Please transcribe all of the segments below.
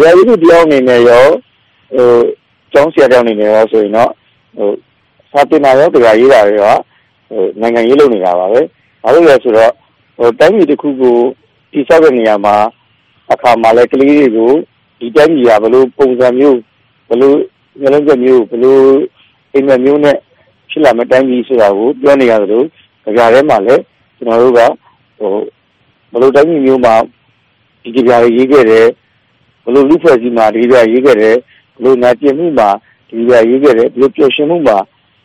ဗျာကြီးတို့တယောက်အနေနဲ့ရောဟိုကျောင်းဆရာတယောက်အနေနဲ့ရောဆိုရင်တော့ဟိုစာတင်တာရောကြဗျာရေးတာရောဟိုနိုင်ငံရေးလုပ်နေတာပါပဲဘာလို့လဲဆိုတော့ဟိုတိုင်းပြည်တစ်ခုကိုတိစောက်တဲ့နေရာမှာအခါမှာလဲကလေးတွေကိုဒီတိုင်းပြည်ကဘလို့ပုံစံမျိုးဘလို့မျိုးလုံးချက်မျိုးဘလို့အိမ်မက်မျိုးနဲ့ဖြစ်လာမယ့်တိုင်းပြည်ဆိုတာကိုပြောနေရတယ်လို့ကြဗျာထဲမှာလဲကျွန်တော်တို့ကဟိုဘလို့တိုင်းပြည်မျိုးမှာဒီကြဗျာရေးခဲ့တယ် ဘလို့လူဖွဲ့စည်းမှာဒီကြဗျာရေးခဲ့တယ်ဘလို့နာကျင်မှုမှာဒီကြဗျာရေးခဲ့တယ်ဘလို့ပျော်ရွှင်မှုမှာ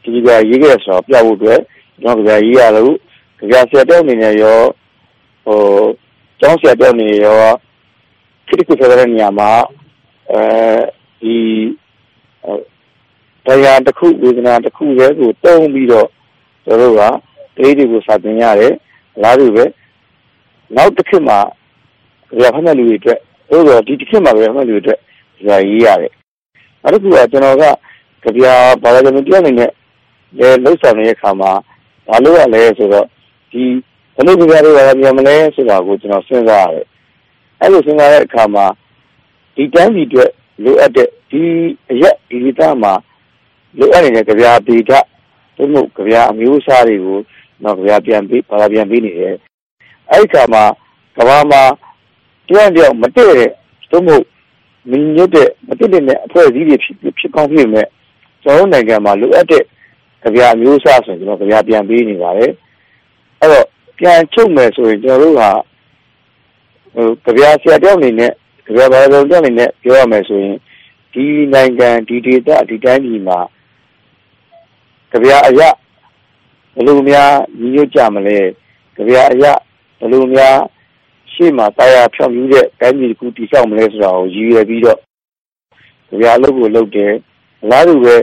ဒီကြဗျာရေးခဲ့ဆိုတော့ပြဖို့အတွက်ကျွန်တော်ကြဗျာရေးရလို့ကြဗျာဆရာတောက်အနေနဲ့ရောဟိုကျောင်းဆရာတောက်အနေနဲ့ရောခရစ်ကဆိုတဲ့နေရာမှာအဲဒီတရားတစ်ခုဝေဒနာတစ်ခုရဲ့ကိုတုံးပြီးတော့တို့တို့ကကလေးတွေကိုစာသင်ရတယ်အလားတူပဲနောက်တစ်ခေတ်မှာကြဖက်လူတွေအတွက် တို့တော့ဒီတစ်ခေတ်မှာကြဖက်လူတွေအတွက်ကြရေးရတယ်နောက်တစ်ခုကကျွန်တော်ကကြဘာသာကျွန်တော်ပြောနေတဲ့လေလှုပ်ဆောင်နေတဲ့အခါမှာဘာလို့ရလဲဆိုတော့ဒီဘယ်လိုကြတွေဘာပြောမလဲဆိုတာကိုကျွန်တော်စဉ်းစားရတယ်အဲ့လိုစဉ်းစားတဲ့အခါမှာဒီတန်းစီအတွက်လိုအပ်တဲ့ဒီအရက်ဒီဒေသမှာလိုအပ်နေတဲ့ကြပြာပေဒသို့မဟုတ်ကြပြာအမျိုးအစားတွေကိုတော့ကြပြာပြန်ပြီးဘာသာပြန်ပြီးနေတယ်အဲ့ဒီခါမှာကဘာမှာ တရားတရားမတည့်တဲ့သို့မဟုတ်မညွတ်တဲ့မတည့်တဲ့အဖွဲ့အစည်းတွေဖြစ်ဖြစ်ကောင်းဖြစ်မဲ့ကျွန်တော်နိုင်ငံမှာလိုအပ်တဲ့ကြပြာအမျိုးအစားဆိုရင်ကျွန်တော်ကြပြာပြန်ပြီးနေပါတယ်အဲ့တော့ပြန်ချုပ်မယ်ဆိုရင်ကျွန်တော်တို့ကဟိုကြပြာဆရာတယောက်အနေနဲ့ကြပြာဘာသာတော်တယောက်အနေနဲ့ပြောရမယ်ဆိုရင်ဒီနိုင်ငံဒီဒေသဒီတိုင်းပြည်မှာကြပြအရဘယ်လိုများညီညွတ်ကြမလဲကြပြအရဘယ်လိုများ ရှေ့မှာတရားဖြောင်းယူတဲ့တိုင်းပြည်ကူတည်ဆောက်မလဲဆိုတာကိုရည်ရွယ်ပြီးတော့ကြပြအလုပ်ကိုလုပ်တယ်အလားတူပဲ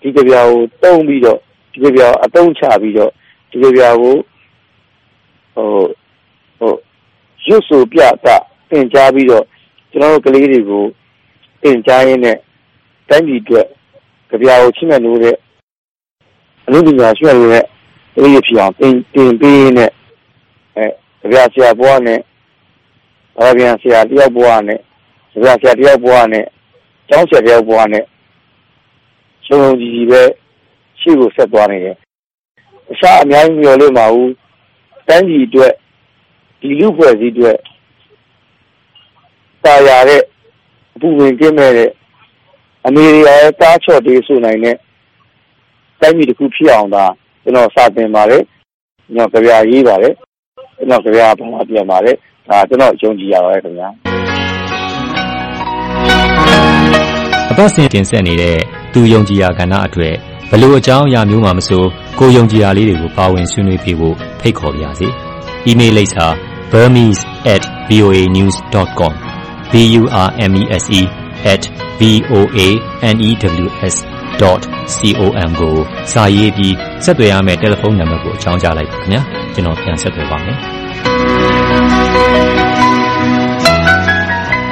ဒီကြပြကိုတုံးပြီးတော့ဒီကြပြကိုအတုံးချပြီးတော့ဒီကြပြကိုဟိုဟိုရွတ်ဆိုပြတာသင်ကြားပြီးတော့ကျွန်တော်တို့ကလေးတွေကိုသင်ကြားရင်းနဲ့တိုင်းပြည်အတွက်ကြပြာကိုချင်းမဲ့လို့တဲ့အမှုပညာရှိရတဲ့အဲ့ဒီဖြစ်အောင်တင်တင်ပေးနဲ့အဲကြပြာဆရာဘွားနဲ့ ဘာပြန်ဆရာတယောက်ဘွားနဲ့ကြပြာဆရာတယောက်ဘွားနဲ့ကျောင်းဆရာတယောက်ဘွားနဲ့ချုံကြီးကြီးပဲရှေ့ကိုဆက်သွားနေတယ်အရှာအများကြီးမျှော်လို့မဟုတ်တိုင်းပြည်အတွက်ဒီလူဖွဲ့စည်းအတွက်တာယာတဲ့အပူဝင်ကင်းမဲ့တဲ့အမေရိကန်ရဲ့တားချော့တေးဆိုနိုင်တဲ့တိုင်းပြည်တစ်ခုဖြစ်အောင်ဒါကျွန်တော်စတင်ပါတယ်ကျွန်တော်ကြပြရေးပါတယ်ကျွန်တော်ကြပြပုံမှာပြန်ပါတယ် ဒါကျွန်တော်ယုံကြည်ရပါတယ်ခင်ဗျာ အပတ်စဉ်တင်ဆက်နေတဲ့ သူယုံကြည်ရာကဏ္ဍအတွေ့ဘလို့အကြောင်းအရာမျိုးမှမဆို ကိုယုံကြည်ရာလေးတွေကို ပါဝင်ဆွေးနွေးပြဖို့ ဖိတ်ခေါ်ပါရစေ။ email လိပ်စာ burmese@voanews.com b u r m e s e voanews.com ကို စာရေးပြီး ဆက်သွယ်ရမယ့် တယ်လီဖုန်းနံပါတ်ကို အကြောင်းကြားလိုက်ပါခင်ဗျာ ကျွန်တော် ပြန်ဆက်သွယ်ပါမယ်